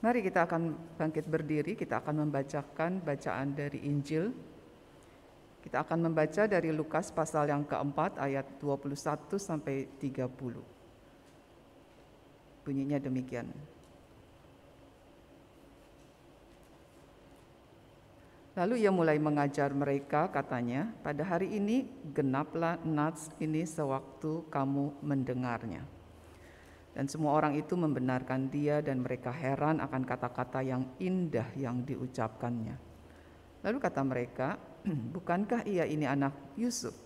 Mari kita akan bangkit berdiri, kita akan membacakan bacaan dari Injil. Kita akan membaca dari Lukas pasal yang keempat ayat 21 sampai 30. Bunyinya demikian. Lalu ia mulai mengajar mereka, katanya, pada hari ini genaplah nats ini sewaktu kamu mendengarnya. Dan semua orang itu membenarkan dia dan mereka heran akan kata-kata yang indah yang diucapkannya. Lalu kata mereka, bukankah ia ini anak Yusuf?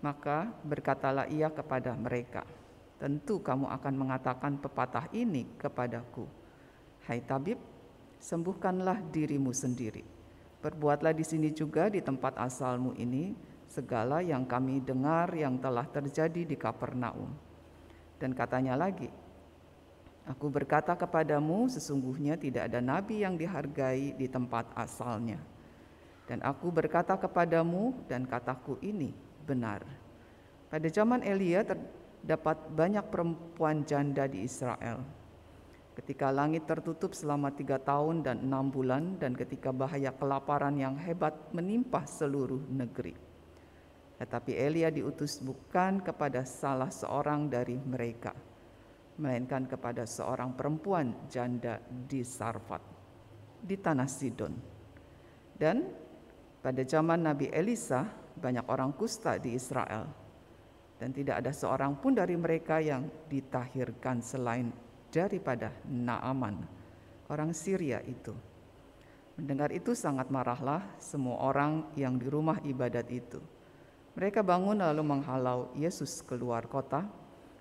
Maka berkatalah ia kepada mereka, tentu kamu akan mengatakan pepatah ini kepadaku. Hai tabib, sembuhkanlah dirimu sendiri Perbuatlah di sini juga di tempat asalmu ini segala yang kami dengar yang telah terjadi di Kapernaum. Dan katanya lagi, Aku berkata kepadamu, sesungguhnya tidak ada nabi yang dihargai di tempat asalnya. Dan aku berkata kepadamu, dan kataku ini benar. Pada zaman Elia terdapat banyak perempuan janda di Israel ketika langit tertutup selama tiga tahun dan enam bulan, dan ketika bahaya kelaparan yang hebat menimpa seluruh negeri. Tetapi Elia diutus bukan kepada salah seorang dari mereka, melainkan kepada seorang perempuan janda di Sarfat, di tanah Sidon. Dan pada zaman Nabi Elisa, banyak orang kusta di Israel, dan tidak ada seorang pun dari mereka yang ditahirkan selain daripada Naaman, orang Syria itu. Mendengar itu sangat marahlah semua orang yang di rumah ibadat itu. Mereka bangun lalu menghalau Yesus keluar kota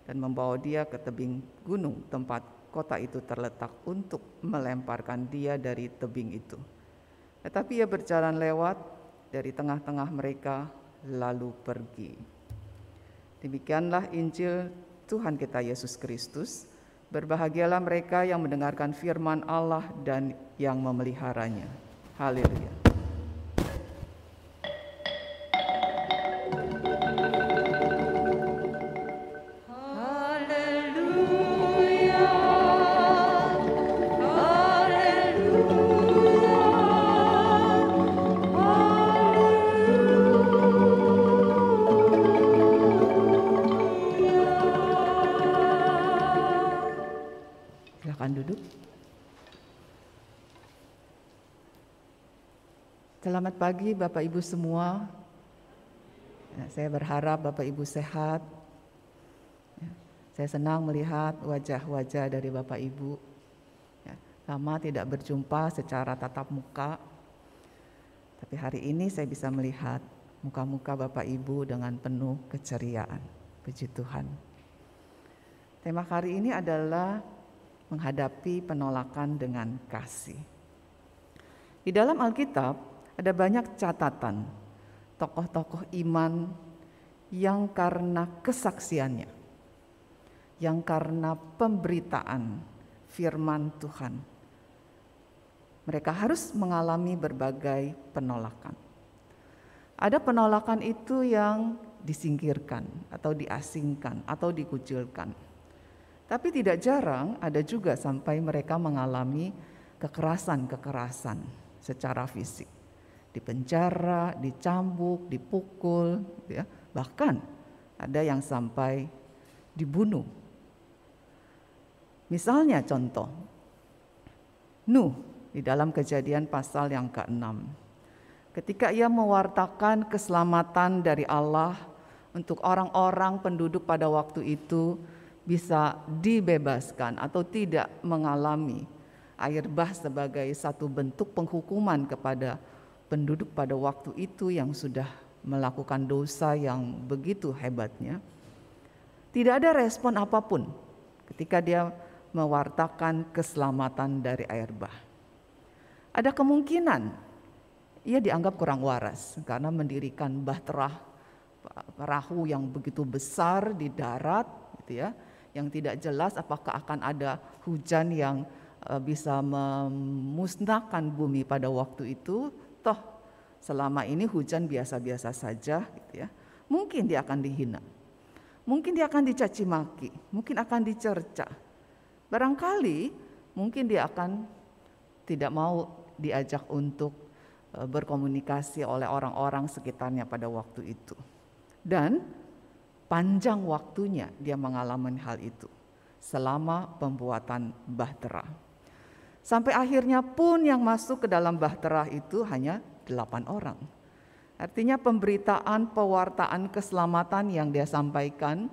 dan membawa dia ke tebing gunung tempat kota itu terletak untuk melemparkan dia dari tebing itu. Tetapi ia berjalan lewat dari tengah-tengah mereka lalu pergi. Demikianlah Injil Tuhan kita Yesus Kristus. Berbahagialah mereka yang mendengarkan firman Allah dan yang memeliharanya. Haleluya. Pagi Bapak Ibu semua. Ya, saya berharap Bapak Ibu sehat. Ya, saya senang melihat wajah-wajah dari Bapak Ibu. Ya, lama tidak berjumpa secara tatap muka. Tapi hari ini saya bisa melihat muka-muka Bapak Ibu dengan penuh keceriaan. Puji Tuhan. Tema hari ini adalah menghadapi penolakan dengan kasih. Di dalam Alkitab ada banyak catatan tokoh-tokoh iman yang karena kesaksiannya, yang karena pemberitaan firman Tuhan, mereka harus mengalami berbagai penolakan. Ada penolakan itu yang disingkirkan atau diasingkan atau dikucilkan. Tapi tidak jarang ada juga sampai mereka mengalami kekerasan-kekerasan secara fisik dipenjara, dicambuk, dipukul, ya. bahkan ada yang sampai dibunuh. Misalnya contoh, Nuh di dalam kejadian pasal yang ke-6. Ketika ia mewartakan keselamatan dari Allah untuk orang-orang penduduk pada waktu itu bisa dibebaskan atau tidak mengalami air bah sebagai satu bentuk penghukuman kepada penduduk pada waktu itu yang sudah melakukan dosa yang begitu hebatnya, tidak ada respon apa pun ketika dia mewartakan keselamatan dari air bah. Ada kemungkinan ia dianggap kurang waras karena mendirikan bahtera perahu yang begitu besar di darat gitu ya, yang tidak jelas apakah akan ada hujan yang eh, bisa memusnahkan bumi pada waktu itu toh selama ini hujan biasa-biasa saja gitu ya. Mungkin dia akan dihina. Mungkin dia akan dicaci maki, mungkin akan dicerca. Barangkali mungkin dia akan tidak mau diajak untuk e, berkomunikasi oleh orang-orang sekitarnya pada waktu itu. Dan panjang waktunya dia mengalami hal itu selama pembuatan bahtera. Sampai akhirnya pun yang masuk ke dalam bahtera itu hanya delapan orang. Artinya pemberitaan, pewartaan keselamatan yang dia sampaikan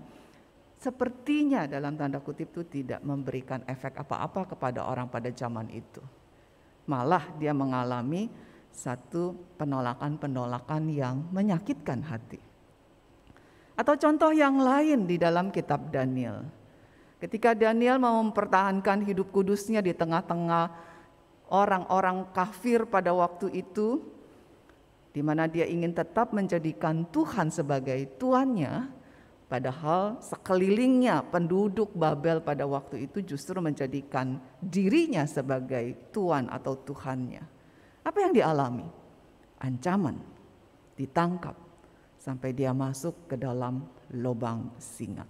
sepertinya dalam tanda kutip itu tidak memberikan efek apa-apa kepada orang pada zaman itu. Malah dia mengalami satu penolakan-penolakan yang menyakitkan hati. Atau contoh yang lain di dalam kitab Daniel. Ketika Daniel mau mempertahankan hidup kudusnya di tengah-tengah orang-orang kafir pada waktu itu, di mana dia ingin tetap menjadikan Tuhan sebagai tuannya, padahal sekelilingnya penduduk Babel pada waktu itu justru menjadikan dirinya sebagai tuan atau tuhannya. Apa yang dialami? Ancaman, ditangkap, sampai dia masuk ke dalam lubang singa.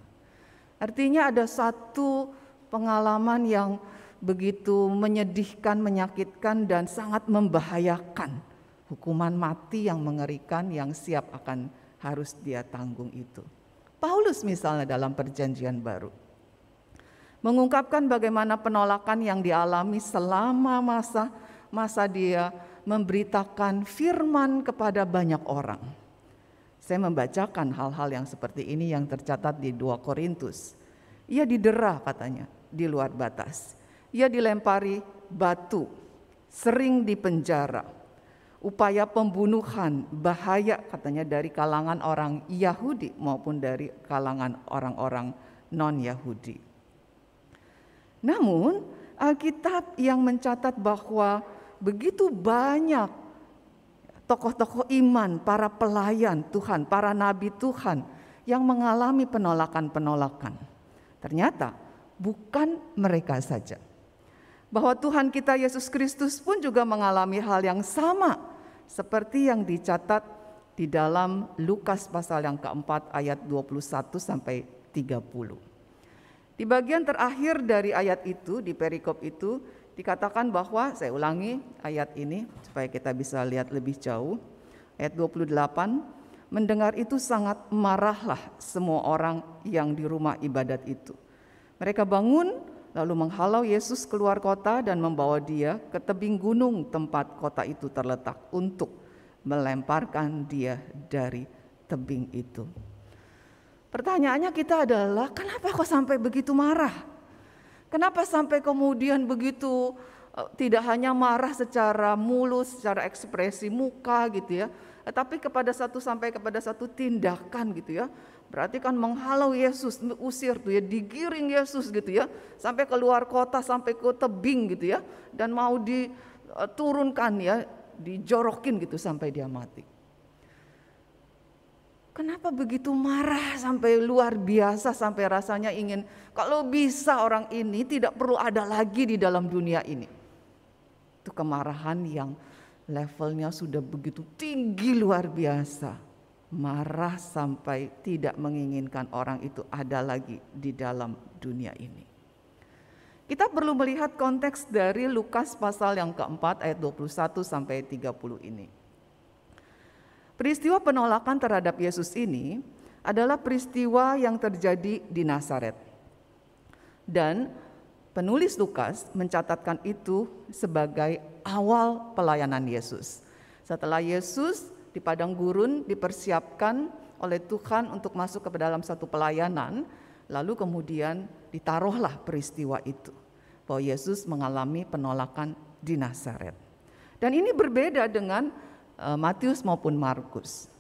Artinya ada satu pengalaman yang begitu menyedihkan, menyakitkan dan sangat membahayakan. Hukuman mati yang mengerikan yang siap akan harus dia tanggung itu. Paulus misalnya dalam perjanjian baru mengungkapkan bagaimana penolakan yang dialami selama masa masa dia memberitakan firman kepada banyak orang. Saya membacakan hal-hal yang seperti ini yang tercatat di 2 Korintus. Ia didera katanya di luar batas. Ia dilempari batu, sering dipenjara. Upaya pembunuhan bahaya katanya dari kalangan orang Yahudi maupun dari kalangan orang-orang non-Yahudi. Namun Alkitab yang mencatat bahwa begitu banyak tokoh-tokoh iman, para pelayan Tuhan, para nabi Tuhan yang mengalami penolakan-penolakan. Ternyata bukan mereka saja. Bahwa Tuhan kita Yesus Kristus pun juga mengalami hal yang sama seperti yang dicatat di dalam Lukas pasal yang keempat ayat 21 sampai 30. Di bagian terakhir dari ayat itu, di perikop itu, dikatakan bahwa saya ulangi ayat ini supaya kita bisa lihat lebih jauh. Ayat 28 mendengar itu sangat marahlah semua orang yang di rumah ibadat itu. Mereka bangun lalu menghalau Yesus keluar kota dan membawa dia ke tebing gunung tempat kota itu terletak untuk melemparkan dia dari tebing itu. Pertanyaannya kita adalah kenapa kok sampai begitu marah? Kenapa sampai kemudian begitu eh, tidak hanya marah secara mulus, secara ekspresi muka gitu ya, tetapi kepada satu sampai kepada satu tindakan gitu ya. Berarti kan menghalau Yesus, usir tuh ya, digiring Yesus gitu ya, sampai keluar kota, sampai ke tebing gitu ya, dan mau diturunkan ya, dijorokin gitu sampai dia mati. Kenapa begitu marah sampai luar biasa sampai rasanya ingin kalau bisa orang ini tidak perlu ada lagi di dalam dunia ini. Itu kemarahan yang levelnya sudah begitu tinggi luar biasa. Marah sampai tidak menginginkan orang itu ada lagi di dalam dunia ini. Kita perlu melihat konteks dari Lukas pasal yang keempat ayat 21 sampai 30 ini. Peristiwa penolakan terhadap Yesus ini adalah peristiwa yang terjadi di Nazaret. Dan penulis Lukas mencatatkan itu sebagai awal pelayanan Yesus. Setelah Yesus di padang gurun dipersiapkan oleh Tuhan untuk masuk ke dalam satu pelayanan, lalu kemudian ditaruhlah peristiwa itu bahwa Yesus mengalami penolakan di Nazaret. Dan ini berbeda dengan Matius maupun Markus.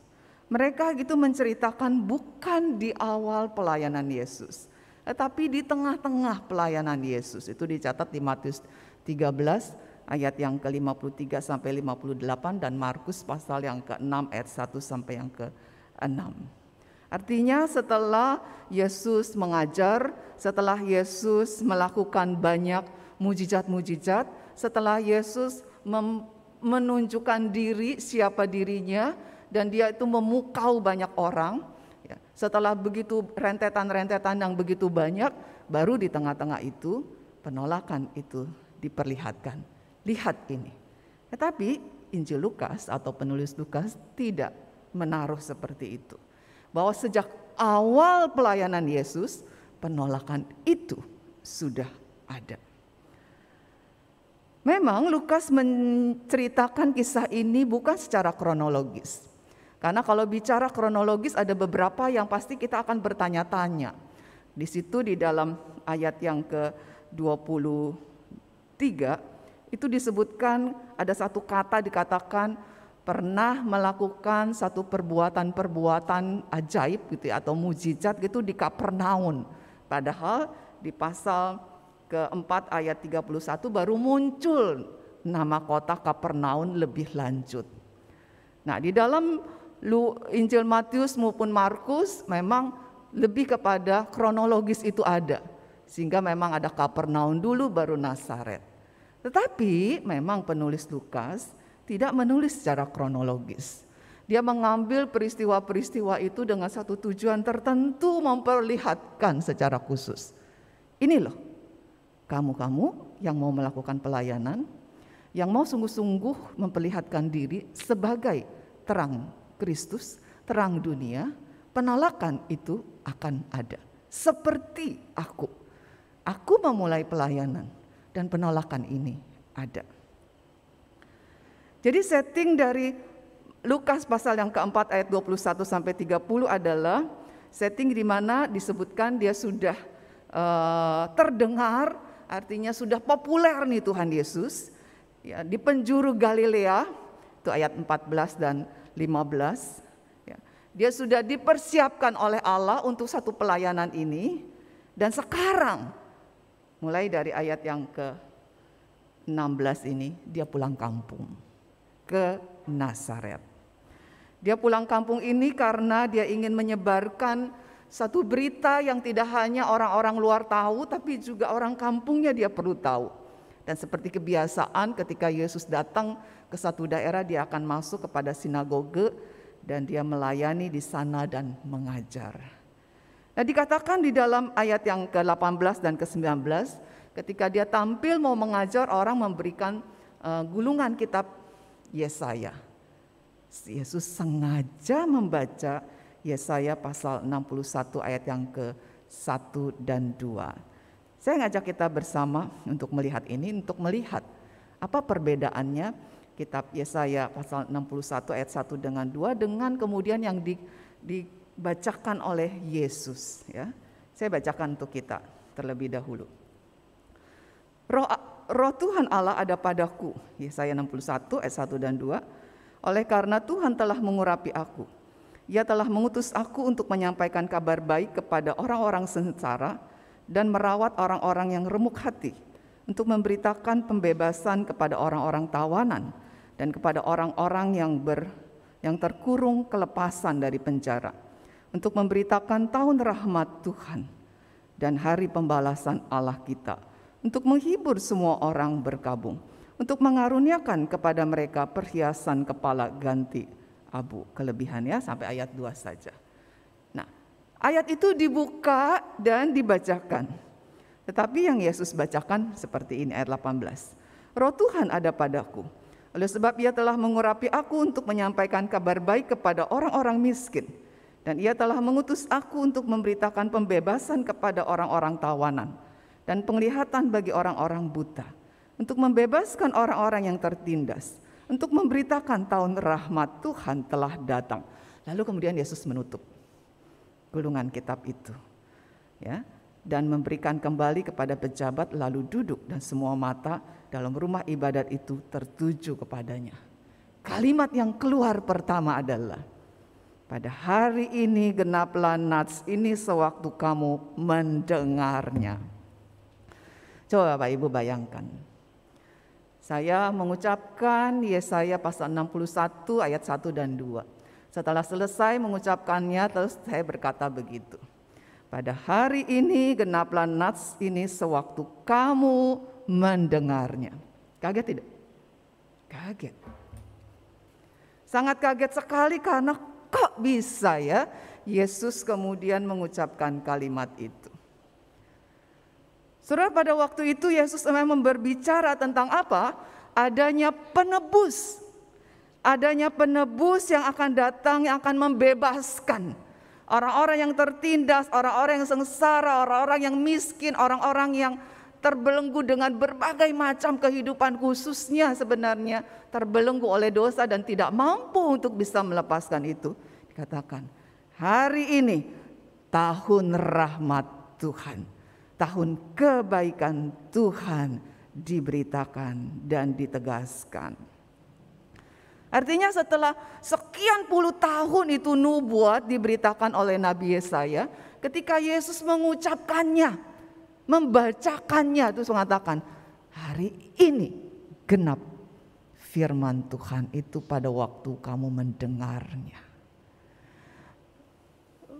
Mereka gitu menceritakan bukan di awal pelayanan Yesus, tetapi di tengah-tengah pelayanan Yesus. Itu dicatat di Matius 13 ayat yang ke-53 sampai 58 dan Markus pasal yang ke-6 ayat 1 sampai yang ke-6. Artinya setelah Yesus mengajar, setelah Yesus melakukan banyak mujizat-mujizat, setelah Yesus mem menunjukkan diri siapa dirinya dan dia itu memukau banyak orang. Ya, setelah begitu rentetan-rentetan yang begitu banyak, baru di tengah-tengah itu penolakan itu diperlihatkan. Lihat ini. Tetapi Injil Lukas atau penulis Lukas tidak menaruh seperti itu. Bahwa sejak awal pelayanan Yesus, penolakan itu sudah ada. Memang Lukas menceritakan kisah ini bukan secara kronologis. Karena kalau bicara kronologis ada beberapa yang pasti kita akan bertanya-tanya. Di situ di dalam ayat yang ke-23 itu disebutkan ada satu kata dikatakan pernah melakukan satu perbuatan-perbuatan ajaib gitu ya, atau mujizat gitu di Kapernaum. Padahal di pasal keempat ayat 31 baru muncul nama kota Kapernaum lebih lanjut. Nah, di dalam Injil Matius maupun Markus memang lebih kepada kronologis itu ada. Sehingga memang ada Kapernaum dulu baru Nazaret. Tetapi memang penulis Lukas tidak menulis secara kronologis. Dia mengambil peristiwa-peristiwa itu dengan satu tujuan tertentu memperlihatkan secara khusus. Ini loh, kamu-kamu yang mau melakukan pelayanan, yang mau sungguh-sungguh memperlihatkan diri sebagai terang Kristus, terang dunia, penolakan itu akan ada. Seperti aku. Aku memulai pelayanan dan penolakan ini ada. Jadi setting dari Lukas pasal yang keempat ayat 21 sampai 30 adalah setting di mana disebutkan dia sudah uh, terdengar, artinya sudah populer nih Tuhan Yesus. Ya, di penjuru Galilea, itu ayat 14 dan 15. Ya, dia sudah dipersiapkan oleh Allah untuk satu pelayanan ini. Dan sekarang, mulai dari ayat yang ke-16 ini, dia pulang kampung ke Nazaret. Dia pulang kampung ini karena dia ingin menyebarkan satu berita yang tidak hanya orang-orang luar tahu, tapi juga orang kampungnya dia perlu tahu. Dan seperti kebiasaan ketika Yesus datang ke satu daerah, dia akan masuk kepada sinagoge dan dia melayani di sana dan mengajar. Nah dikatakan di dalam ayat yang ke-18 dan ke-19, ketika dia tampil mau mengajar orang memberikan uh, gulungan kitab Yesaya. Yesus sengaja membaca Yesaya pasal 61 ayat yang ke-1 dan 2. Saya ngajak kita bersama untuk melihat ini, untuk melihat apa perbedaannya kitab Yesaya pasal 61 ayat 1 dengan 2 dengan kemudian yang di, dibacakan oleh Yesus ya. Saya bacakan untuk kita terlebih dahulu. Roh roh Tuhan Allah ada padaku. Yesaya 61 ayat 1 dan 2. Oleh karena Tuhan telah mengurapi aku. Ia telah mengutus aku untuk menyampaikan kabar baik kepada orang-orang sengsara dan merawat orang-orang yang remuk hati, untuk memberitakan pembebasan kepada orang-orang tawanan dan kepada orang-orang yang ber yang terkurung kelepasan dari penjara, untuk memberitakan tahun rahmat Tuhan dan hari pembalasan Allah kita untuk menghibur semua orang berkabung, untuk mengaruniakan kepada mereka perhiasan kepala ganti abu. Kelebihannya sampai ayat 2 saja. Nah, ayat itu dibuka dan dibacakan. Tetapi yang Yesus bacakan seperti ini ayat 18. Roh Tuhan ada padaku. Oleh sebab ia telah mengurapi aku untuk menyampaikan kabar baik kepada orang-orang miskin. Dan ia telah mengutus aku untuk memberitakan pembebasan kepada orang-orang tawanan dan penglihatan bagi orang-orang buta, untuk membebaskan orang-orang yang tertindas, untuk memberitakan tahun rahmat Tuhan telah datang. Lalu kemudian Yesus menutup gulungan kitab itu. Ya, dan memberikan kembali kepada pejabat lalu duduk dan semua mata dalam rumah ibadat itu tertuju kepadanya. Kalimat yang keluar pertama adalah pada hari ini genaplah nats ini sewaktu kamu mendengarnya. Coba Bapak Ibu bayangkan. Saya mengucapkan Yesaya pasal 61 ayat 1 dan 2. Setelah selesai mengucapkannya terus saya berkata begitu. Pada hari ini genaplah nats ini sewaktu kamu mendengarnya. Kaget tidak? Kaget. Sangat kaget sekali karena kok bisa ya Yesus kemudian mengucapkan kalimat itu. Saudara pada waktu itu Yesus memang berbicara tentang apa? Adanya penebus. Adanya penebus yang akan datang yang akan membebaskan orang-orang yang tertindas, orang-orang yang sengsara, orang-orang yang miskin, orang-orang yang terbelenggu dengan berbagai macam kehidupan khususnya sebenarnya terbelenggu oleh dosa dan tidak mampu untuk bisa melepaskan itu. Dikatakan, hari ini tahun rahmat Tuhan tahun kebaikan Tuhan diberitakan dan ditegaskan. Artinya setelah sekian puluh tahun itu nubuat diberitakan oleh Nabi Yesaya, ketika Yesus mengucapkannya, membacakannya terus mengatakan, hari ini genap firman Tuhan itu pada waktu kamu mendengarnya.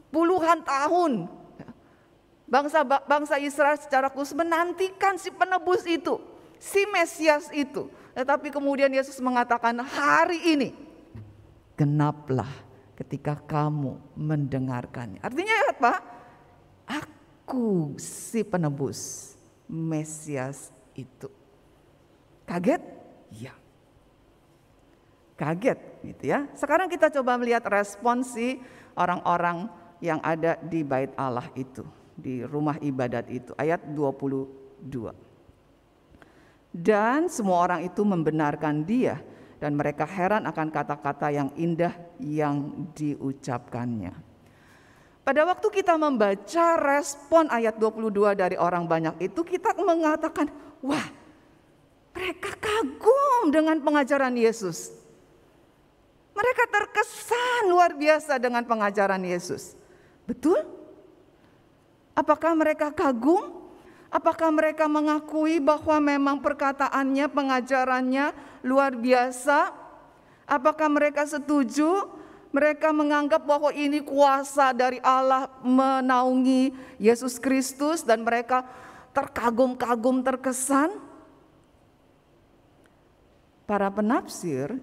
Puluhan tahun Bangsa bangsa Israel secara khusus menantikan si penebus itu, si Mesias itu. Tetapi kemudian Yesus mengatakan hari ini genaplah ketika kamu mendengarkannya. Artinya apa? Aku si penebus Mesias itu. Kaget? Ya. Kaget gitu ya. Sekarang kita coba melihat responsi orang-orang yang ada di bait Allah itu di rumah ibadat itu ayat 22. Dan semua orang itu membenarkan dia dan mereka heran akan kata-kata yang indah yang diucapkannya. Pada waktu kita membaca respon ayat 22 dari orang banyak itu kita mengatakan, wah mereka kagum dengan pengajaran Yesus. Mereka terkesan luar biasa dengan pengajaran Yesus. Betul? Apakah mereka kagum? Apakah mereka mengakui bahwa memang perkataannya, pengajarannya luar biasa? Apakah mereka setuju? Mereka menganggap bahwa ini kuasa dari Allah menaungi Yesus Kristus dan mereka terkagum-kagum terkesan. Para penafsir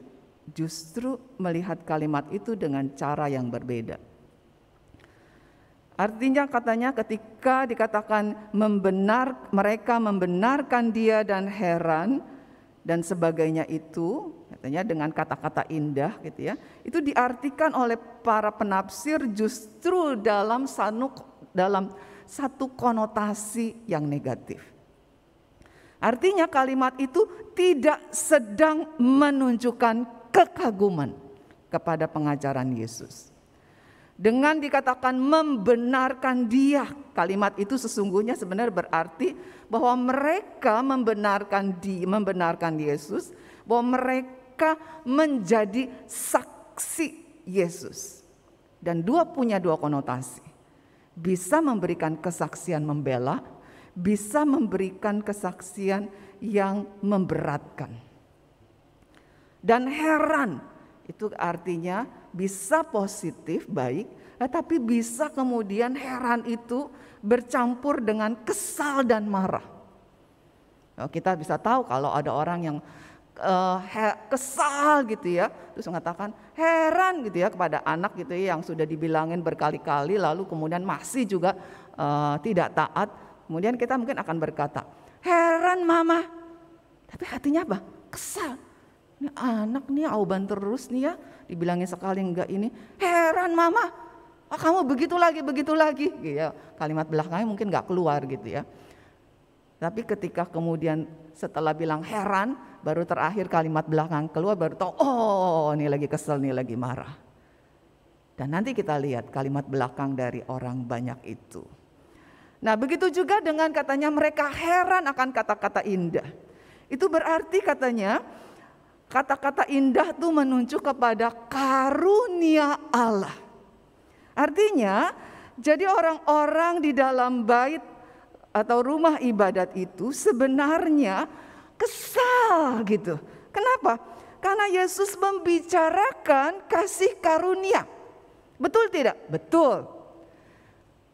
justru melihat kalimat itu dengan cara yang berbeda. Artinya katanya ketika dikatakan membenar mereka membenarkan dia dan heran dan sebagainya itu katanya dengan kata-kata indah gitu ya. Itu diartikan oleh para penafsir justru dalam satu dalam satu konotasi yang negatif. Artinya kalimat itu tidak sedang menunjukkan kekaguman kepada pengajaran Yesus. Dengan dikatakan membenarkan dia, kalimat itu sesungguhnya sebenarnya berarti bahwa mereka membenarkan di membenarkan Yesus, bahwa mereka menjadi saksi Yesus. Dan dua punya dua konotasi. Bisa memberikan kesaksian membela, bisa memberikan kesaksian yang memberatkan. Dan heran itu artinya bisa positif baik, tetapi bisa kemudian heran itu bercampur dengan kesal dan marah. Nah, kita bisa tahu kalau ada orang yang uh, kesal gitu ya, terus mengatakan heran gitu ya kepada anak gitu ya yang sudah dibilangin berkali-kali lalu kemudian masih juga uh, tidak taat, kemudian kita mungkin akan berkata, heran mama, tapi hatinya apa? Kesal ini anak nih auban terus nih ya, dibilangin sekali enggak ini. Heran mama, oh, kamu begitu lagi, begitu lagi. Ya. Kalimat belakangnya mungkin enggak keluar gitu ya. Tapi ketika kemudian setelah bilang heran, baru terakhir kalimat belakang keluar baru tahu, oh ini lagi kesel, ini lagi marah. Dan nanti kita lihat kalimat belakang dari orang banyak itu. Nah begitu juga dengan katanya mereka heran akan kata-kata indah. Itu berarti katanya Kata-kata indah itu menunjuk kepada karunia Allah. Artinya, jadi orang-orang di dalam bait atau rumah ibadat itu sebenarnya kesal gitu. Kenapa? Karena Yesus membicarakan kasih karunia. Betul tidak? Betul.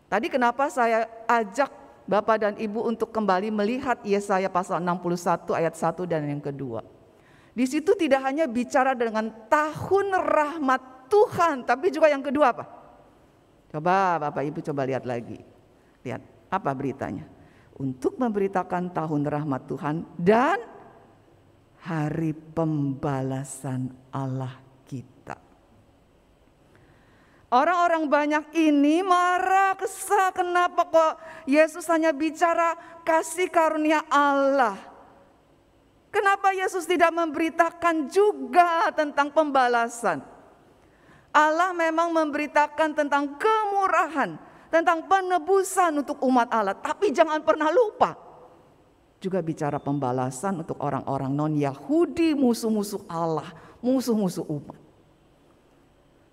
Tadi kenapa saya ajak Bapak dan Ibu untuk kembali melihat Yesaya pasal 61 ayat 1 dan yang kedua. Di situ tidak hanya bicara dengan tahun rahmat Tuhan, tapi juga yang kedua apa? Coba Bapak Ibu coba lihat lagi. Lihat apa beritanya. untuk memberitakan tahun rahmat Tuhan dan hari pembalasan Allah kita. Orang-orang banyak ini marah, kesal. Kenapa kok Yesus hanya bicara kasih karunia Allah? Kenapa Yesus tidak memberitakan juga tentang pembalasan? Allah memang memberitakan tentang kemurahan, tentang penebusan untuk umat Allah, tapi jangan pernah lupa juga bicara pembalasan untuk orang-orang non-Yahudi, musuh-musuh Allah, musuh-musuh umat.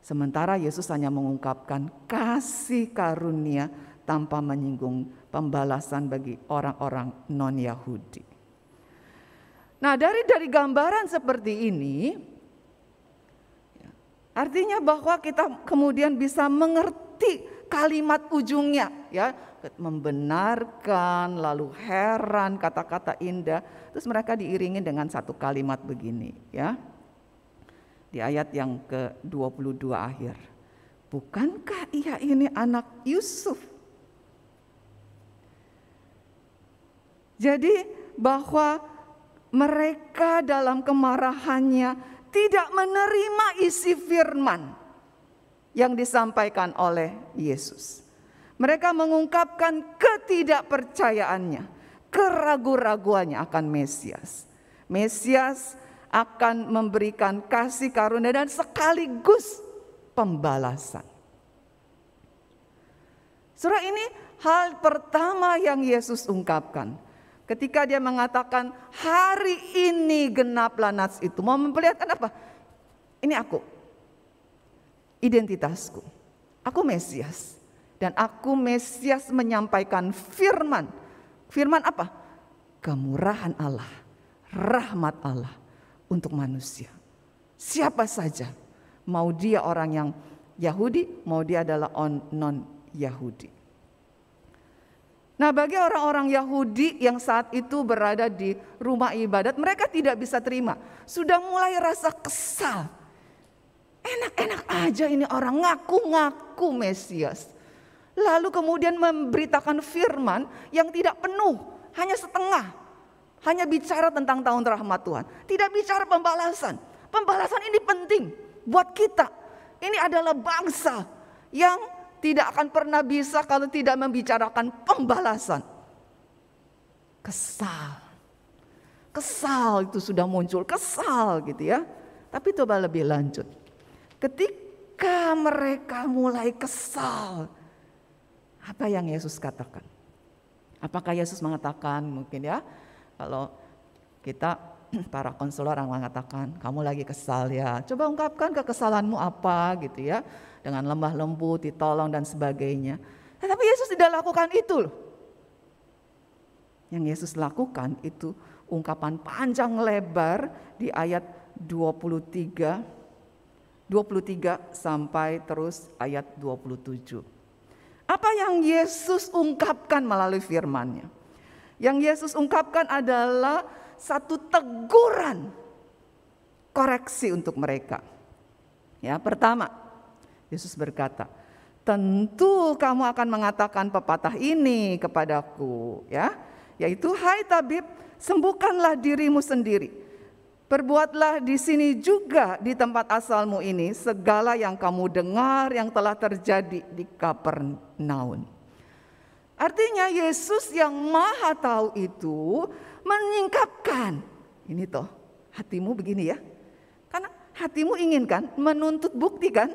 Sementara Yesus hanya mengungkapkan kasih karunia tanpa menyinggung pembalasan bagi orang-orang non-Yahudi. Nah, dari dari gambaran seperti ini artinya bahwa kita kemudian bisa mengerti kalimat ujungnya ya, membenarkan lalu heran kata-kata indah terus mereka diiringi dengan satu kalimat begini ya di ayat yang ke-22 akhir. Bukankah ia ini anak Yusuf? Jadi bahwa mereka dalam kemarahannya tidak menerima isi firman yang disampaikan oleh Yesus. Mereka mengungkapkan ketidakpercayaannya, keraguan-raguannya akan Mesias. Mesias akan memberikan kasih karunia dan sekaligus pembalasan. Surah ini hal pertama yang Yesus ungkapkan. Ketika dia mengatakan hari ini genaplah nats itu. Mau memperlihatkan apa? Ini aku. Identitasku. Aku Mesias. Dan aku Mesias menyampaikan firman. Firman apa? Kemurahan Allah. Rahmat Allah untuk manusia. Siapa saja, mau dia orang yang Yahudi, mau dia adalah non-Yahudi. Nah, bagi orang-orang Yahudi yang saat itu berada di rumah ibadat, mereka tidak bisa terima. Sudah mulai rasa kesal. Enak-enak aja ini orang ngaku-ngaku Mesias. Lalu kemudian memberitakan firman yang tidak penuh, hanya setengah. Hanya bicara tentang tahun rahmat Tuhan. Tidak bicara pembalasan. Pembalasan ini penting buat kita. Ini adalah bangsa yang tidak akan pernah bisa kalau tidak membicarakan pembalasan. Kesal. Kesal itu sudah muncul, kesal gitu ya. Tapi coba lebih lanjut. Ketika mereka mulai kesal, apa yang Yesus katakan? Apakah Yesus mengatakan mungkin ya, kalau kita para konselor yang mengatakan kamu lagi kesal ya, coba ungkapkan kekesalanmu apa gitu ya, dengan lemah lembut, ditolong dan sebagainya. Tetapi Yesus tidak lakukan itu loh. Yang Yesus lakukan itu ungkapan panjang lebar di ayat 23 23 sampai terus ayat 27. Apa yang Yesus ungkapkan melalui firman-Nya? Yang Yesus ungkapkan adalah satu teguran koreksi untuk mereka. Ya, pertama, Yesus berkata, "Tentu kamu akan mengatakan pepatah ini kepadaku, ya, yaitu hai tabib, sembuhkanlah dirimu sendiri." Perbuatlah di sini juga di tempat asalmu ini segala yang kamu dengar yang telah terjadi di Kapernaum. Artinya Yesus yang maha tahu itu menyingkapkan. Ini toh hatimu begini ya. Karena hatimu inginkan menuntut bukti kan.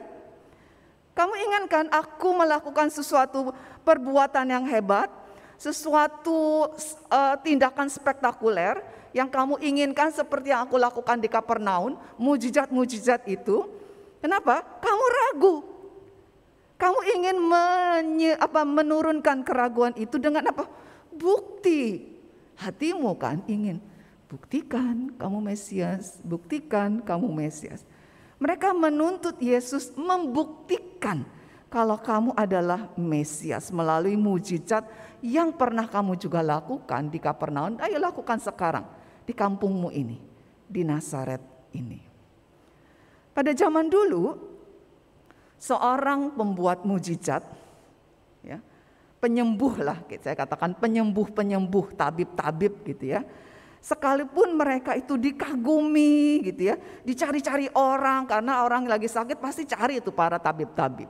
Kamu inginkan aku melakukan sesuatu perbuatan yang hebat, sesuatu uh, tindakan spektakuler yang kamu inginkan seperti yang aku lakukan di Kapernaum, mujizat-mujizat itu. Kenapa? Kamu ragu, kamu ingin menye, apa, menurunkan keraguan itu dengan apa? Bukti. Hatimu kan ingin buktikan kamu Mesias, buktikan kamu Mesias. Mereka menuntut Yesus membuktikan kalau kamu adalah Mesias melalui mujizat yang pernah kamu juga lakukan di Kapernaum. Ayo lakukan sekarang di kampungmu ini, di Nazaret ini. Pada zaman dulu seorang pembuat mujizat ya, penyembuh lah, saya katakan penyembuh-penyembuh, tabib-tabib gitu ya. Sekalipun mereka itu dikagumi gitu ya, dicari-cari orang karena orang lagi sakit pasti cari itu para tabib-tabib.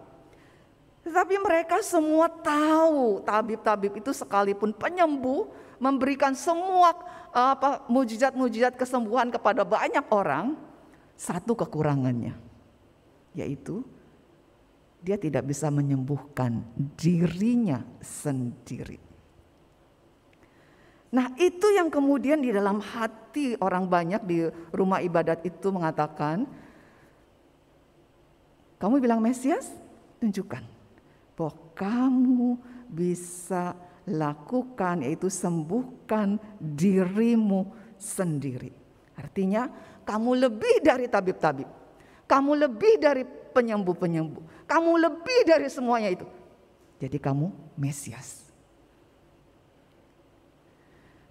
Tetapi mereka semua tahu tabib-tabib itu sekalipun penyembuh memberikan semua apa mujizat-mujizat kesembuhan kepada banyak orang, satu kekurangannya yaitu dia tidak bisa menyembuhkan dirinya sendiri. Nah, itu yang kemudian di dalam hati orang banyak di rumah ibadat itu mengatakan, "Kamu bilang Mesias? Tunjukkan bahwa kamu bisa lakukan, yaitu sembuhkan dirimu sendiri." Artinya, kamu lebih dari tabib-tabib, kamu lebih dari penyembuh-penyembuh. Kamu lebih dari semuanya itu. Jadi kamu Mesias.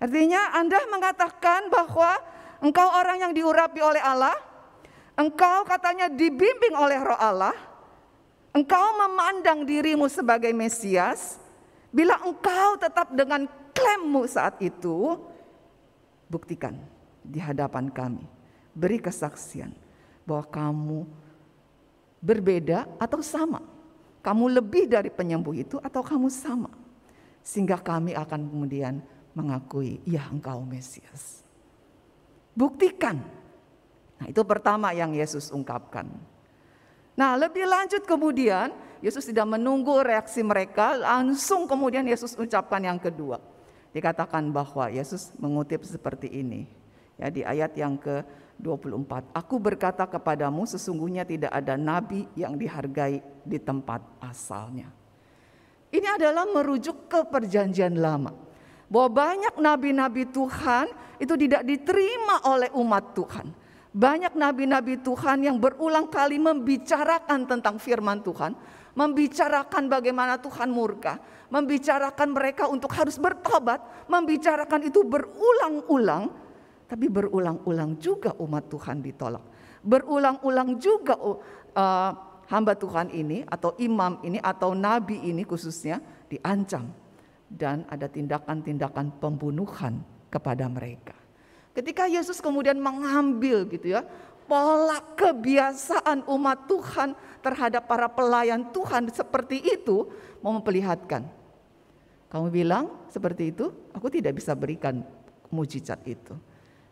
Artinya Anda mengatakan bahwa engkau orang yang diurapi oleh Allah, engkau katanya dibimbing oleh roh Allah, engkau memandang dirimu sebagai Mesias, bila engkau tetap dengan klaimmu saat itu, buktikan di hadapan kami, beri kesaksian bahwa kamu berbeda atau sama. Kamu lebih dari penyembuh itu atau kamu sama. Sehingga kami akan kemudian mengakui, ya engkau Mesias. Buktikan. Nah itu pertama yang Yesus ungkapkan. Nah lebih lanjut kemudian Yesus tidak menunggu reaksi mereka, langsung kemudian Yesus ucapkan yang kedua. Dikatakan bahwa Yesus mengutip seperti ini. Ya di ayat yang ke 24. Aku berkata kepadamu sesungguhnya tidak ada nabi yang dihargai di tempat asalnya. Ini adalah merujuk ke perjanjian lama. Bahwa banyak nabi-nabi Tuhan itu tidak diterima oleh umat Tuhan. Banyak nabi-nabi Tuhan yang berulang kali membicarakan tentang firman Tuhan. Membicarakan bagaimana Tuhan murka. Membicarakan mereka untuk harus bertobat. Membicarakan itu berulang-ulang tapi berulang-ulang juga umat Tuhan ditolak. Berulang-ulang juga uh, hamba Tuhan ini atau imam ini atau nabi ini khususnya diancam dan ada tindakan-tindakan pembunuhan kepada mereka. Ketika Yesus kemudian mengambil gitu ya pola kebiasaan umat Tuhan terhadap para pelayan Tuhan seperti itu mau memperlihatkan. Kamu bilang seperti itu, aku tidak bisa berikan mujizat itu.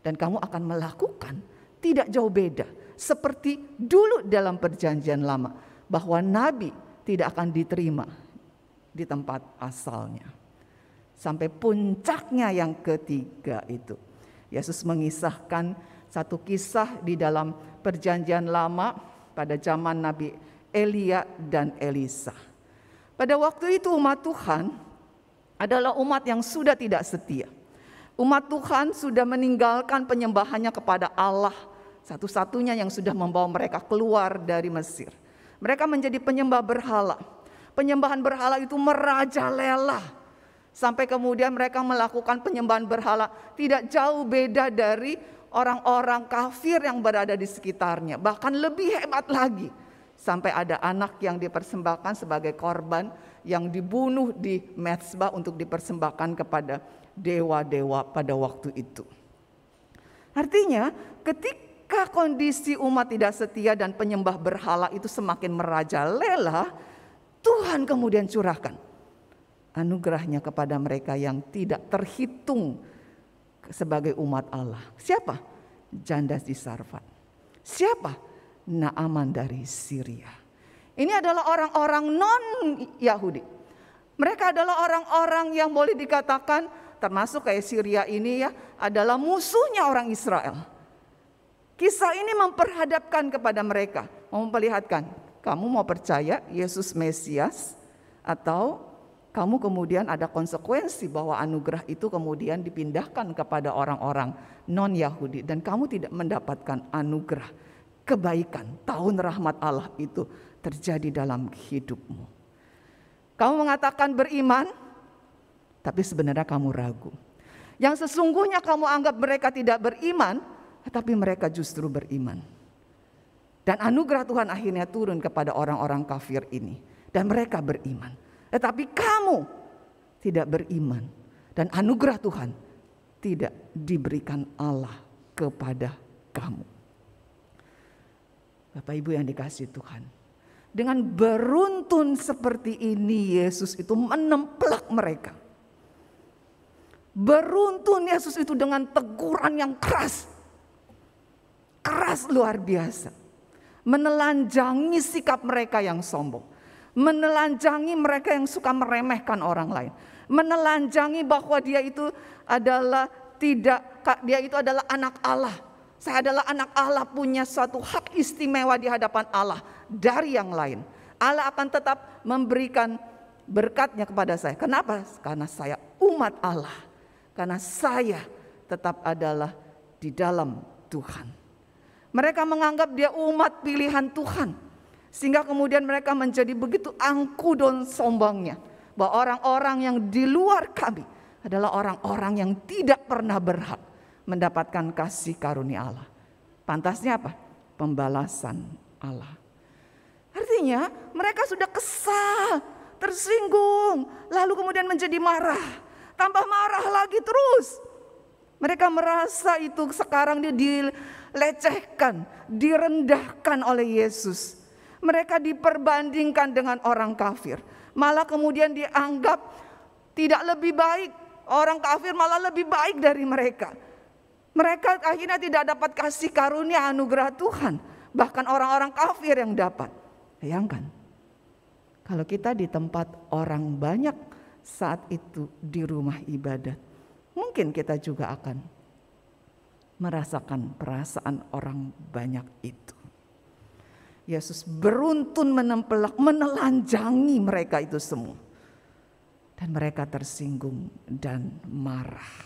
Dan kamu akan melakukan tidak jauh beda. Seperti dulu dalam perjanjian lama. Bahwa nabi tidak akan diterima di tempat asalnya. Sampai puncaknya yang ketiga itu. Yesus mengisahkan satu kisah di dalam perjanjian lama pada zaman Nabi Elia dan Elisa. Pada waktu itu umat Tuhan adalah umat yang sudah tidak setia. Umat Tuhan sudah meninggalkan penyembahannya kepada Allah, satu-satunya yang sudah membawa mereka keluar dari Mesir. Mereka menjadi penyembah berhala. Penyembahan berhala itu merajalela. Sampai kemudian mereka melakukan penyembahan berhala tidak jauh beda dari orang-orang kafir yang berada di sekitarnya. Bahkan lebih hebat lagi. Sampai ada anak yang dipersembahkan sebagai korban yang dibunuh di mezbah untuk dipersembahkan kepada dewa-dewa pada waktu itu. Artinya, ketika kondisi umat tidak setia dan penyembah berhala itu semakin merajalela, Tuhan kemudian curahkan anugerahnya kepada mereka yang tidak terhitung sebagai umat Allah. Siapa? Janda di Sarfat. Siapa? Naaman dari Syria. Ini adalah orang-orang non-Yahudi. Mereka adalah orang-orang yang boleh dikatakan termasuk kayak Syria ini ya adalah musuhnya orang Israel. Kisah ini memperhadapkan kepada mereka, memperlihatkan kamu mau percaya Yesus Mesias atau kamu kemudian ada konsekuensi bahwa anugerah itu kemudian dipindahkan kepada orang-orang non-Yahudi dan kamu tidak mendapatkan anugerah kebaikan, tahun rahmat Allah itu terjadi dalam hidupmu. Kamu mengatakan beriman, tapi sebenarnya kamu ragu. Yang sesungguhnya kamu anggap mereka tidak beriman, tetapi mereka justru beriman. Dan anugerah Tuhan akhirnya turun kepada orang-orang kafir ini. Dan mereka beriman. Tetapi kamu tidak beriman dan anugerah Tuhan tidak diberikan Allah kepada kamu. Bapak Ibu yang dikasih Tuhan. Dengan beruntun seperti ini Yesus itu menemplak mereka. Beruntun Yesus itu dengan teguran yang keras. Keras luar biasa. Menelanjangi sikap mereka yang sombong. Menelanjangi mereka yang suka meremehkan orang lain. Menelanjangi bahwa dia itu adalah tidak, dia itu adalah anak Allah. Saya adalah anak Allah punya suatu hak istimewa di hadapan Allah dari yang lain. Allah akan tetap memberikan berkatnya kepada saya. Kenapa? Karena saya umat Allah. Karena saya tetap adalah di dalam Tuhan. Mereka menganggap dia umat pilihan Tuhan. Sehingga kemudian mereka menjadi begitu angku dan sombongnya. Bahwa orang-orang yang di luar kami adalah orang-orang yang tidak pernah berhak mendapatkan kasih karunia Allah. Pantasnya apa? Pembalasan Allah. Artinya mereka sudah kesal, tersinggung, lalu kemudian menjadi marah. Tambah marah lagi terus. Mereka merasa itu sekarang dia dilecehkan, direndahkan oleh Yesus. Mereka diperbandingkan dengan orang kafir. Malah kemudian dianggap tidak lebih baik. Orang kafir malah lebih baik dari mereka. Mereka akhirnya tidak dapat kasih karunia anugerah Tuhan. Bahkan orang-orang kafir yang dapat. Bayangkan. Kalau kita di tempat orang banyak saat itu di rumah ibadat. Mungkin kita juga akan merasakan perasaan orang banyak itu. Yesus beruntun menempelak, menelanjangi mereka itu semua. Dan mereka tersinggung dan marah.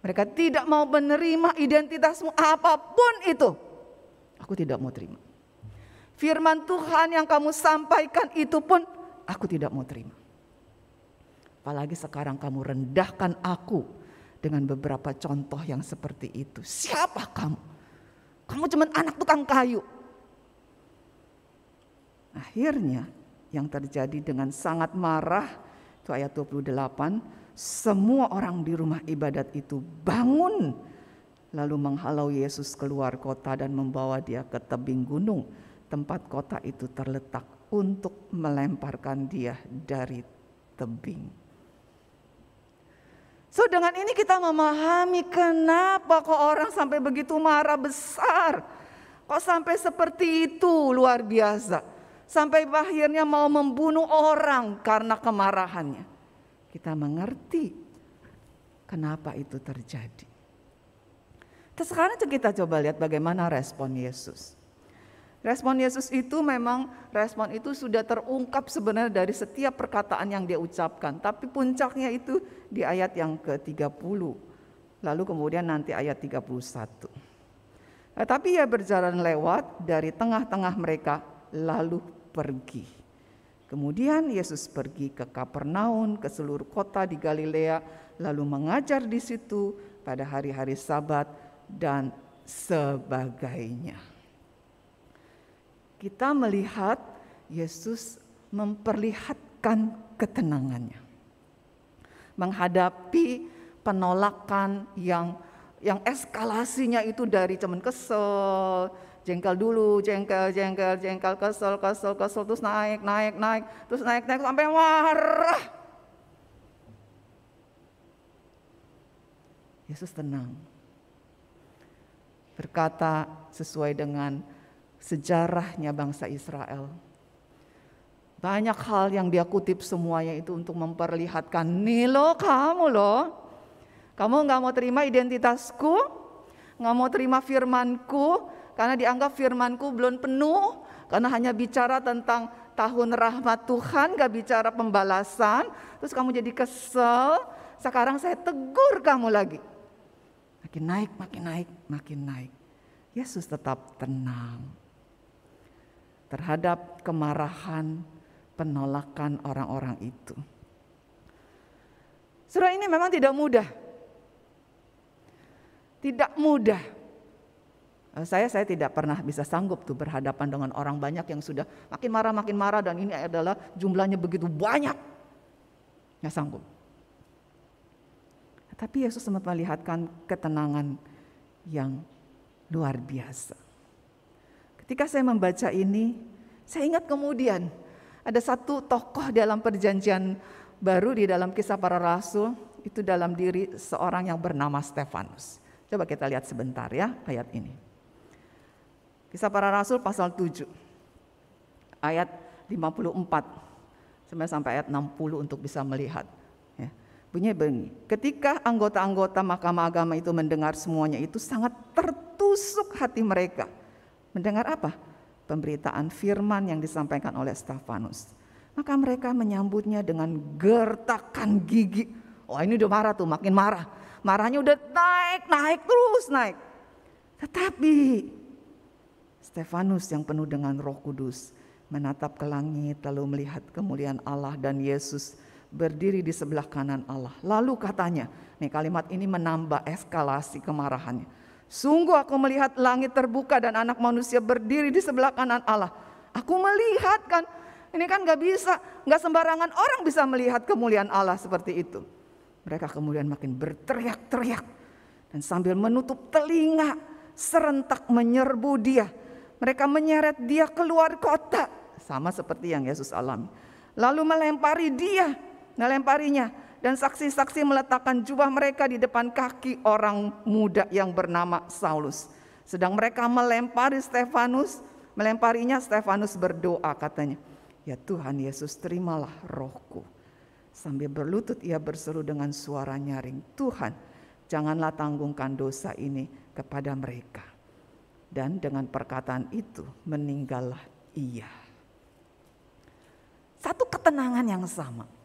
Mereka tidak mau menerima identitasmu apa pun itu. Aku tidak mau terima. Firman Tuhan yang kamu sampaikan itu pun aku tidak mau terima. Apalagi sekarang kamu rendahkan aku dengan beberapa contoh yang seperti itu. Siapa kamu? Kamu cuma anak tukang kayu. Akhirnya yang terjadi dengan sangat marah itu ayat 28 semua orang di rumah ibadat itu bangun lalu menghalau Yesus keluar kota dan membawa dia ke tebing gunung tempat kota itu terletak untuk melemparkan dia dari tebing. So dengan ini kita memahami kenapa kok orang sampai begitu marah besar. Kok sampai seperti itu luar biasa. Sampai akhirnya mau membunuh orang karena kemarahannya. Kita mengerti kenapa itu terjadi. Terus sekarang kita coba lihat bagaimana respon Yesus. Respon Yesus itu memang respon itu sudah terungkap sebenarnya dari setiap perkataan yang dia ucapkan. Tapi puncaknya itu di ayat yang ke-30. Lalu kemudian nanti ayat 31. Nah, tapi ia berjalan lewat dari tengah-tengah mereka lalu pergi. Kemudian Yesus pergi ke Kapernaum, ke seluruh kota di Galilea, lalu mengajar di situ pada hari-hari Sabat dan sebagainya kita melihat Yesus memperlihatkan ketenangannya. Menghadapi penolakan yang yang eskalasinya itu dari cuman kesel, jengkel dulu, jengkel, jengkel, jengkel, kesel, kesel, kesel, terus naik, naik, naik, terus naik, naik sampai marah. Yesus tenang. Berkata sesuai dengan sejarahnya bangsa Israel. Banyak hal yang dia kutip semuanya itu untuk memperlihatkan, nih lo kamu loh, kamu nggak mau terima identitasku, nggak mau terima firmanku, karena dianggap firmanku belum penuh, karena hanya bicara tentang tahun rahmat Tuhan, gak bicara pembalasan, terus kamu jadi kesel, sekarang saya tegur kamu lagi. Makin naik, makin naik, makin naik. Yesus tetap tenang terhadap kemarahan, penolakan orang-orang itu. Surah ini memang tidak mudah. Tidak mudah. Eh, saya saya tidak pernah bisa sanggup tuh berhadapan dengan orang banyak yang sudah makin marah makin marah dan ini adalah jumlahnya begitu banyak. Nggak sanggup. Tapi Yesus sempat melihatkan ketenangan yang luar biasa. Ketika saya membaca ini, saya ingat kemudian ada satu tokoh dalam perjanjian baru di dalam kisah para rasul, itu dalam diri seorang yang bernama Stefanus. Coba kita lihat sebentar ya ayat ini. Kisah para rasul pasal 7 ayat 54 sampai ayat 60 untuk bisa melihat. Bunyi begini, ketika anggota-anggota mahkamah agama itu mendengar semuanya itu sangat tertusuk hati mereka. Mendengar apa? Pemberitaan firman yang disampaikan oleh Stefanus. Maka mereka menyambutnya dengan gertakan gigi. Oh ini udah marah tuh, makin marah. Marahnya udah naik, naik terus naik. Tetapi Stefanus yang penuh dengan roh kudus menatap ke langit lalu melihat kemuliaan Allah dan Yesus berdiri di sebelah kanan Allah. Lalu katanya, nih kalimat ini menambah eskalasi kemarahannya. Sungguh aku melihat langit terbuka dan anak manusia berdiri di sebelah kanan Allah. Aku melihat kan, ini kan gak bisa, gak sembarangan orang bisa melihat kemuliaan Allah seperti itu. Mereka kemudian makin berteriak-teriak dan sambil menutup telinga serentak menyerbu dia. Mereka menyeret dia keluar kota sama seperti yang Yesus alami. Lalu melempari dia melemparinya dan saksi-saksi meletakkan jubah mereka di depan kaki orang muda yang bernama Saulus. Sedang mereka melempari Stefanus, melemparinya Stefanus berdoa katanya, "Ya Tuhan Yesus, terimalah rohku." Sambil berlutut ia berseru dengan suara nyaring, "Tuhan, janganlah tanggungkan dosa ini kepada mereka." Dan dengan perkataan itu meninggallah ia. Satu ketenangan yang sama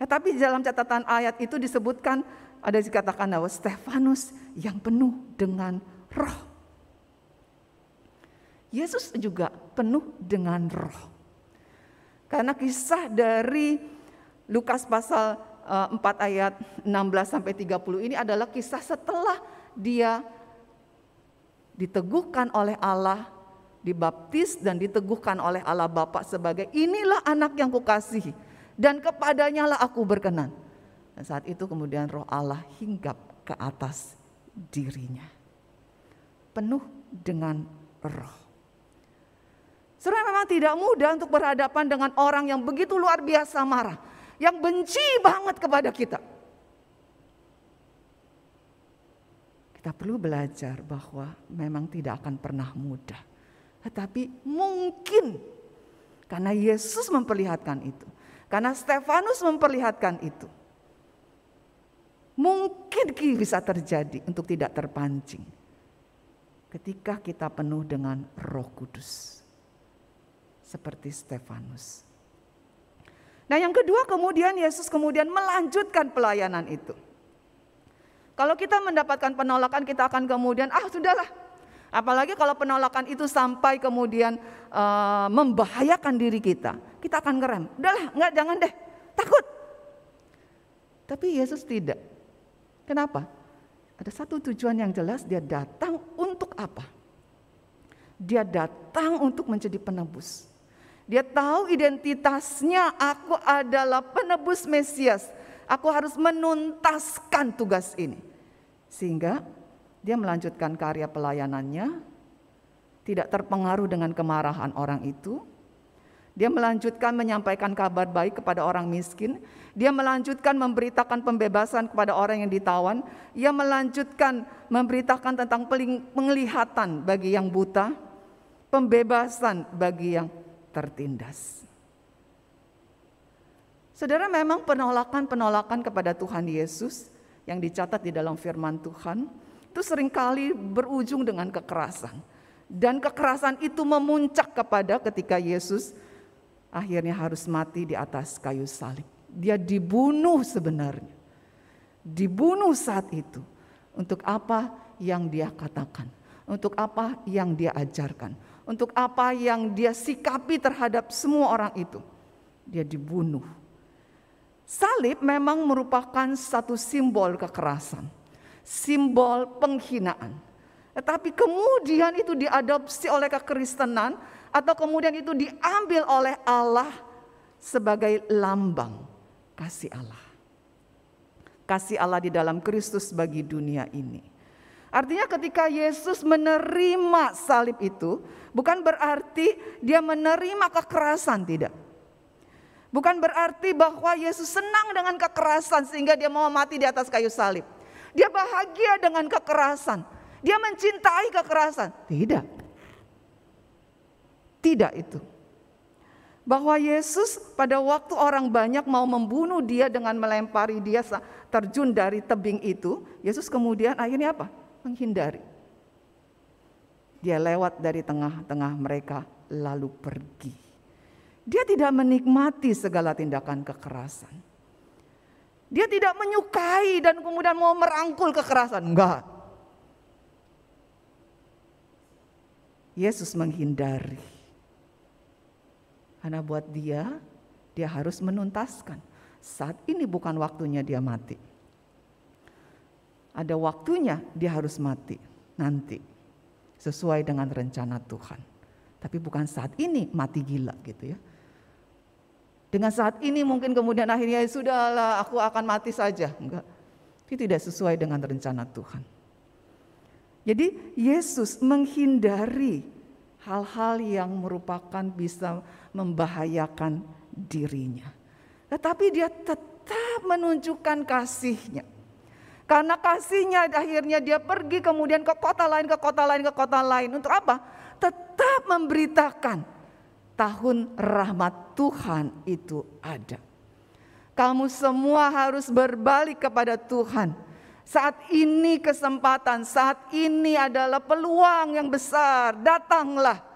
Ya, tapi dalam catatan ayat itu disebutkan ada dikatakan bahwa Stefanus yang penuh dengan roh. Yesus juga penuh dengan roh. Karena kisah dari Lukas pasal 4 eh, ayat 16 sampai 30 ini adalah kisah setelah dia diteguhkan oleh Allah, dibaptis dan diteguhkan oleh Allah Bapa sebagai inilah anak yang kukasihi dan kepadanya lah aku berkenan. Dan saat itu kemudian roh Allah hinggap ke atas dirinya. Penuh dengan roh. Saudara memang tidak mudah untuk berhadapan dengan orang yang begitu luar biasa marah. Yang benci banget kepada kita. Kita perlu belajar bahwa memang tidak akan pernah mudah. Tetapi mungkin karena Yesus memperlihatkan itu. Karena Stefanus memperlihatkan itu. Mungkin bisa terjadi untuk tidak terpancing. Ketika kita penuh dengan roh kudus. Seperti Stefanus. Nah yang kedua kemudian Yesus kemudian melanjutkan pelayanan itu. Kalau kita mendapatkan penolakan kita akan kemudian ah sudahlah Apalagi kalau penolakan itu sampai kemudian uh, membahayakan diri kita, kita akan ngerem. Udahlah, enggak jangan deh, takut. Tapi Yesus tidak. Kenapa? Ada satu tujuan yang jelas, dia datang untuk apa? Dia datang untuk menjadi penebus. Dia tahu identitasnya, aku adalah penebus Mesias. Aku harus menuntaskan tugas ini. Sehingga dia melanjutkan karya pelayanannya, tidak terpengaruh dengan kemarahan orang itu. Dia melanjutkan menyampaikan kabar baik kepada orang miskin. Dia melanjutkan memberitakan pembebasan kepada orang yang ditawan. Ia melanjutkan memberitakan tentang penglihatan bagi yang buta, pembebasan bagi yang tertindas. Saudara memang penolakan-penolakan kepada Tuhan Yesus yang dicatat di dalam firman Tuhan itu sering kali berujung dengan kekerasan. Dan kekerasan itu memuncak kepada ketika Yesus akhirnya harus mati di atas kayu salib. Dia dibunuh sebenarnya. Dibunuh saat itu. Untuk apa yang dia katakan. Untuk apa yang dia ajarkan. Untuk apa yang dia sikapi terhadap semua orang itu. Dia dibunuh. Salib memang merupakan satu simbol kekerasan simbol penghinaan. Tetapi kemudian itu diadopsi oleh kekristenan atau kemudian itu diambil oleh Allah sebagai lambang kasih Allah. Kasih Allah di dalam Kristus bagi dunia ini. Artinya ketika Yesus menerima salib itu bukan berarti dia menerima kekerasan tidak. Bukan berarti bahwa Yesus senang dengan kekerasan sehingga dia mau mati di atas kayu salib. Dia bahagia dengan kekerasan. Dia mencintai kekerasan. Tidak. Tidak itu. Bahwa Yesus pada waktu orang banyak mau membunuh dia dengan melempari dia terjun dari tebing itu, Yesus kemudian akhirnya apa? menghindari. Dia lewat dari tengah-tengah mereka lalu pergi. Dia tidak menikmati segala tindakan kekerasan. Dia tidak menyukai dan kemudian mau merangkul kekerasan. Enggak. Yesus menghindari. Karena buat dia, dia harus menuntaskan. Saat ini bukan waktunya dia mati ada waktunya dia harus mati nanti sesuai dengan rencana Tuhan. Tapi bukan saat ini mati gila gitu ya. Dengan saat ini mungkin kemudian akhirnya ya sudahlah aku akan mati saja. Enggak. Itu tidak sesuai dengan rencana Tuhan. Jadi Yesus menghindari hal-hal yang merupakan bisa membahayakan dirinya. Tetapi dia tetap menunjukkan kasihnya karena kasihnya akhirnya dia pergi kemudian ke kota lain, ke kota lain, ke kota lain. Untuk apa? Tetap memberitakan tahun rahmat Tuhan itu ada. Kamu semua harus berbalik kepada Tuhan. Saat ini kesempatan, saat ini adalah peluang yang besar. Datanglah.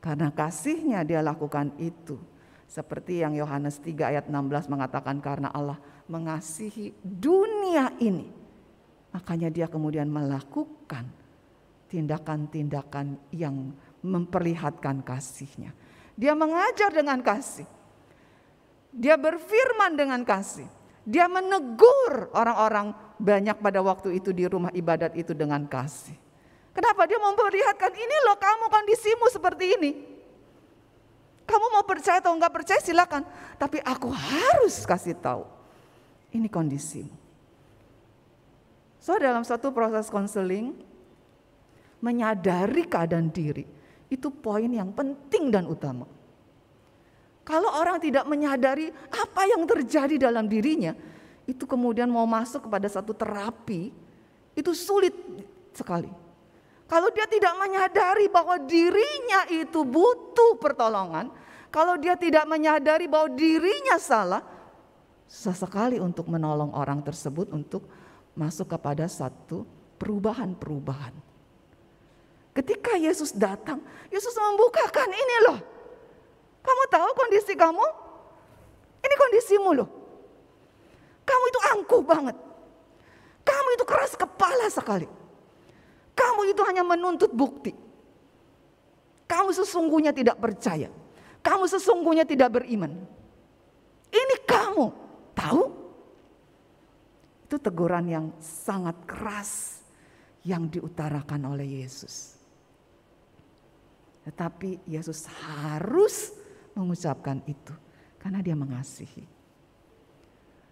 Karena kasihnya dia lakukan itu. Seperti yang Yohanes 3 ayat 16 mengatakan karena Allah mengasihi dunia ini. Makanya dia kemudian melakukan tindakan-tindakan yang memperlihatkan kasihnya. Dia mengajar dengan kasih. Dia berfirman dengan kasih. Dia menegur orang-orang banyak pada waktu itu di rumah ibadat itu dengan kasih. Kenapa dia memperlihatkan ini loh kamu kondisimu seperti ini. Kamu mau percaya atau enggak percaya silakan. Tapi aku harus kasih tahu ini kondisimu. So dalam satu proses konseling, menyadari keadaan diri, itu poin yang penting dan utama. Kalau orang tidak menyadari apa yang terjadi dalam dirinya, itu kemudian mau masuk kepada satu terapi, itu sulit sekali. Kalau dia tidak menyadari bahwa dirinya itu butuh pertolongan, kalau dia tidak menyadari bahwa dirinya salah, susah sekali untuk menolong orang tersebut untuk masuk kepada satu perubahan-perubahan. Ketika Yesus datang, Yesus membukakan ini loh. Kamu tahu kondisi kamu? Ini kondisimu loh. Kamu itu angkuh banget. Kamu itu keras kepala sekali. Kamu itu hanya menuntut bukti. Kamu sesungguhnya tidak percaya. Kamu sesungguhnya tidak beriman. Ini kamu. Tahu? Itu teguran yang sangat keras yang diutarakan oleh Yesus. Tetapi Yesus harus mengucapkan itu karena dia mengasihi.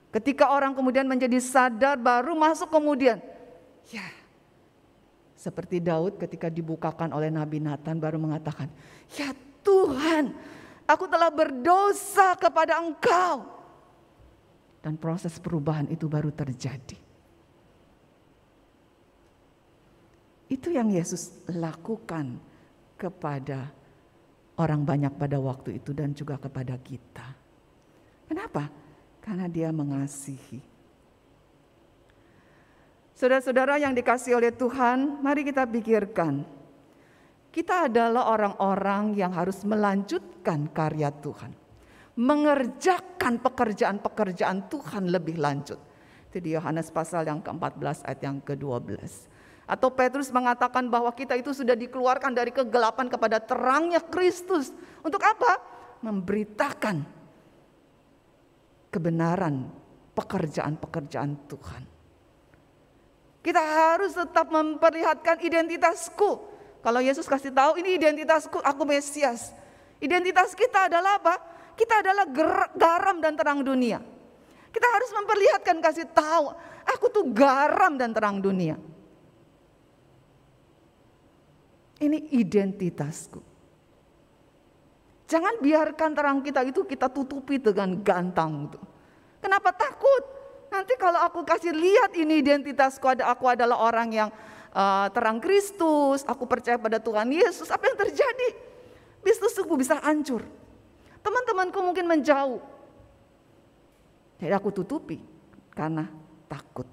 Ketika orang kemudian menjadi sadar baru masuk kemudian. Ya seperti Daud ketika dibukakan oleh Nabi Nathan baru mengatakan. Ya Tuhan aku telah berdosa kepada engkau. Dan proses perubahan itu baru terjadi. Itu yang Yesus lakukan kepada orang banyak pada waktu itu dan juga kepada kita. Kenapa? Karena dia mengasihi. Saudara-saudara yang dikasih oleh Tuhan, mari kita pikirkan. Kita adalah orang-orang yang harus melanjutkan karya Tuhan mengerjakan pekerjaan-pekerjaan Tuhan lebih lanjut. Itu di Yohanes pasal yang ke-14 ayat yang ke-12. Atau Petrus mengatakan bahwa kita itu sudah dikeluarkan dari kegelapan kepada terangnya Kristus. Untuk apa? Memberitakan kebenaran pekerjaan-pekerjaan Tuhan. Kita harus tetap memperlihatkan identitasku. Kalau Yesus kasih tahu ini identitasku, aku Mesias. Identitas kita adalah apa? Kita adalah garam dan terang dunia. Kita harus memperlihatkan kasih tahu, aku tuh garam dan terang dunia. Ini identitasku. Jangan biarkan terang kita itu kita tutupi dengan gantang. Kenapa takut? Nanti kalau aku kasih lihat ini identitasku, ada aku adalah orang yang uh, terang Kristus, aku percaya pada Tuhan Yesus, apa yang terjadi? Bisnisku bisa hancur. Teman-temanku mungkin menjauh. Jadi aku tutupi karena takut.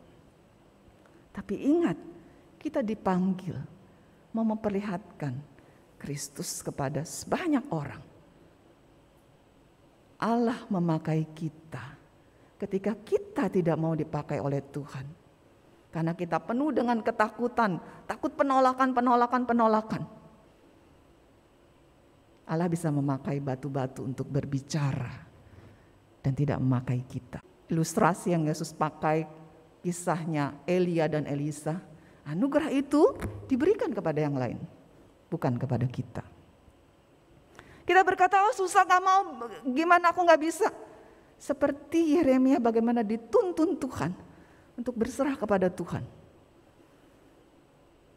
Tapi ingat, kita dipanggil mau memperlihatkan Kristus kepada sebanyak orang. Allah memakai kita ketika kita tidak mau dipakai oleh Tuhan. Karena kita penuh dengan ketakutan, takut penolakan, penolakan, penolakan. Allah bisa memakai batu-batu untuk berbicara dan tidak memakai kita. Ilustrasi yang Yesus pakai kisahnya Elia dan Elisa Anugerah itu diberikan kepada yang lain, bukan kepada kita. Kita berkata, oh susah gak mau, gimana aku gak bisa. Seperti Yeremia bagaimana dituntun Tuhan untuk berserah kepada Tuhan.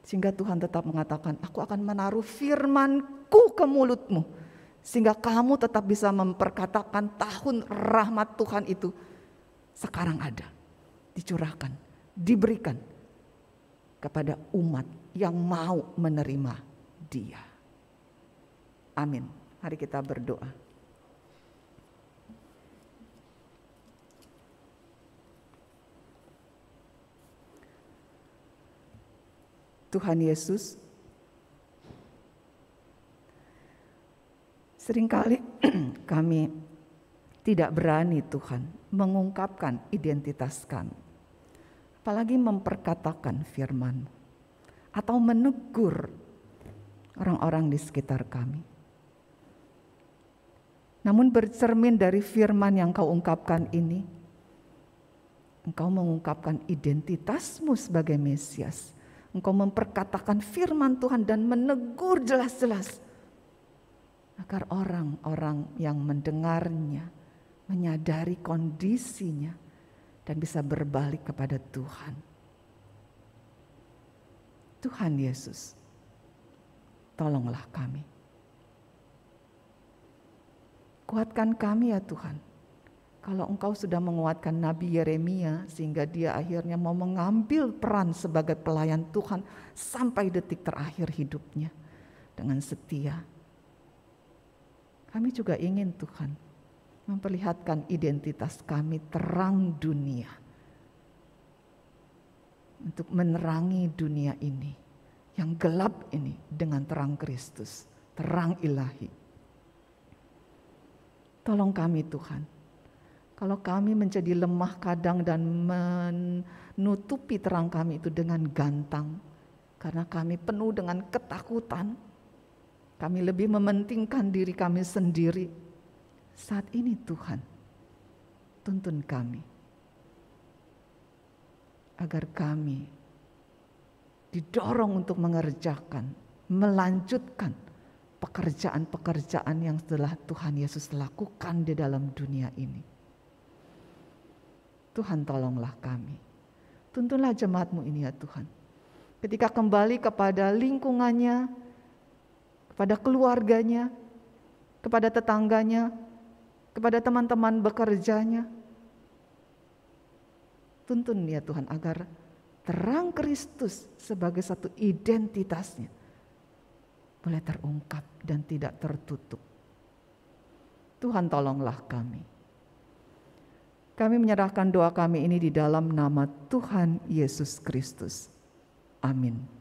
Sehingga Tuhan tetap mengatakan, aku akan menaruh firmanku ke mulutmu. Sehingga kamu tetap bisa memperkatakan tahun rahmat Tuhan itu sekarang ada. Dicurahkan, diberikan kepada umat yang mau menerima Dia. Amin. Mari kita berdoa. Tuhan Yesus, sering kali kami tidak berani Tuhan mengungkapkan identitas kami apalagi memperkatakan firman atau menegur orang-orang di sekitar kami. Namun bercermin dari firman yang kau ungkapkan ini, engkau mengungkapkan identitasmu sebagai Mesias. Engkau memperkatakan firman Tuhan dan menegur jelas-jelas. Agar orang-orang yang mendengarnya menyadari kondisinya dan bisa berbalik kepada Tuhan. Tuhan Yesus, tolonglah kami. Kuatkan kami ya Tuhan. Kalau engkau sudah menguatkan Nabi Yeremia sehingga dia akhirnya mau mengambil peran sebagai pelayan Tuhan sampai detik terakhir hidupnya dengan setia. Kami juga ingin Tuhan memperlihatkan identitas kami terang dunia. Untuk menerangi dunia ini yang gelap ini dengan terang Kristus, terang ilahi. Tolong kami Tuhan. Kalau kami menjadi lemah kadang dan menutupi terang kami itu dengan gantang. Karena kami penuh dengan ketakutan. Kami lebih mementingkan diri kami sendiri saat ini Tuhan, tuntun kami agar kami didorong untuk mengerjakan, melanjutkan pekerjaan-pekerjaan yang telah Tuhan Yesus lakukan di dalam dunia ini. Tuhan tolonglah kami. Tuntunlah jemaatmu ini ya Tuhan. Ketika kembali kepada lingkungannya, kepada keluarganya, kepada tetangganya, kepada teman-teman bekerjanya. Tuntun ya Tuhan agar terang Kristus sebagai satu identitasnya boleh terungkap dan tidak tertutup. Tuhan tolonglah kami. Kami menyerahkan doa kami ini di dalam nama Tuhan Yesus Kristus. Amin.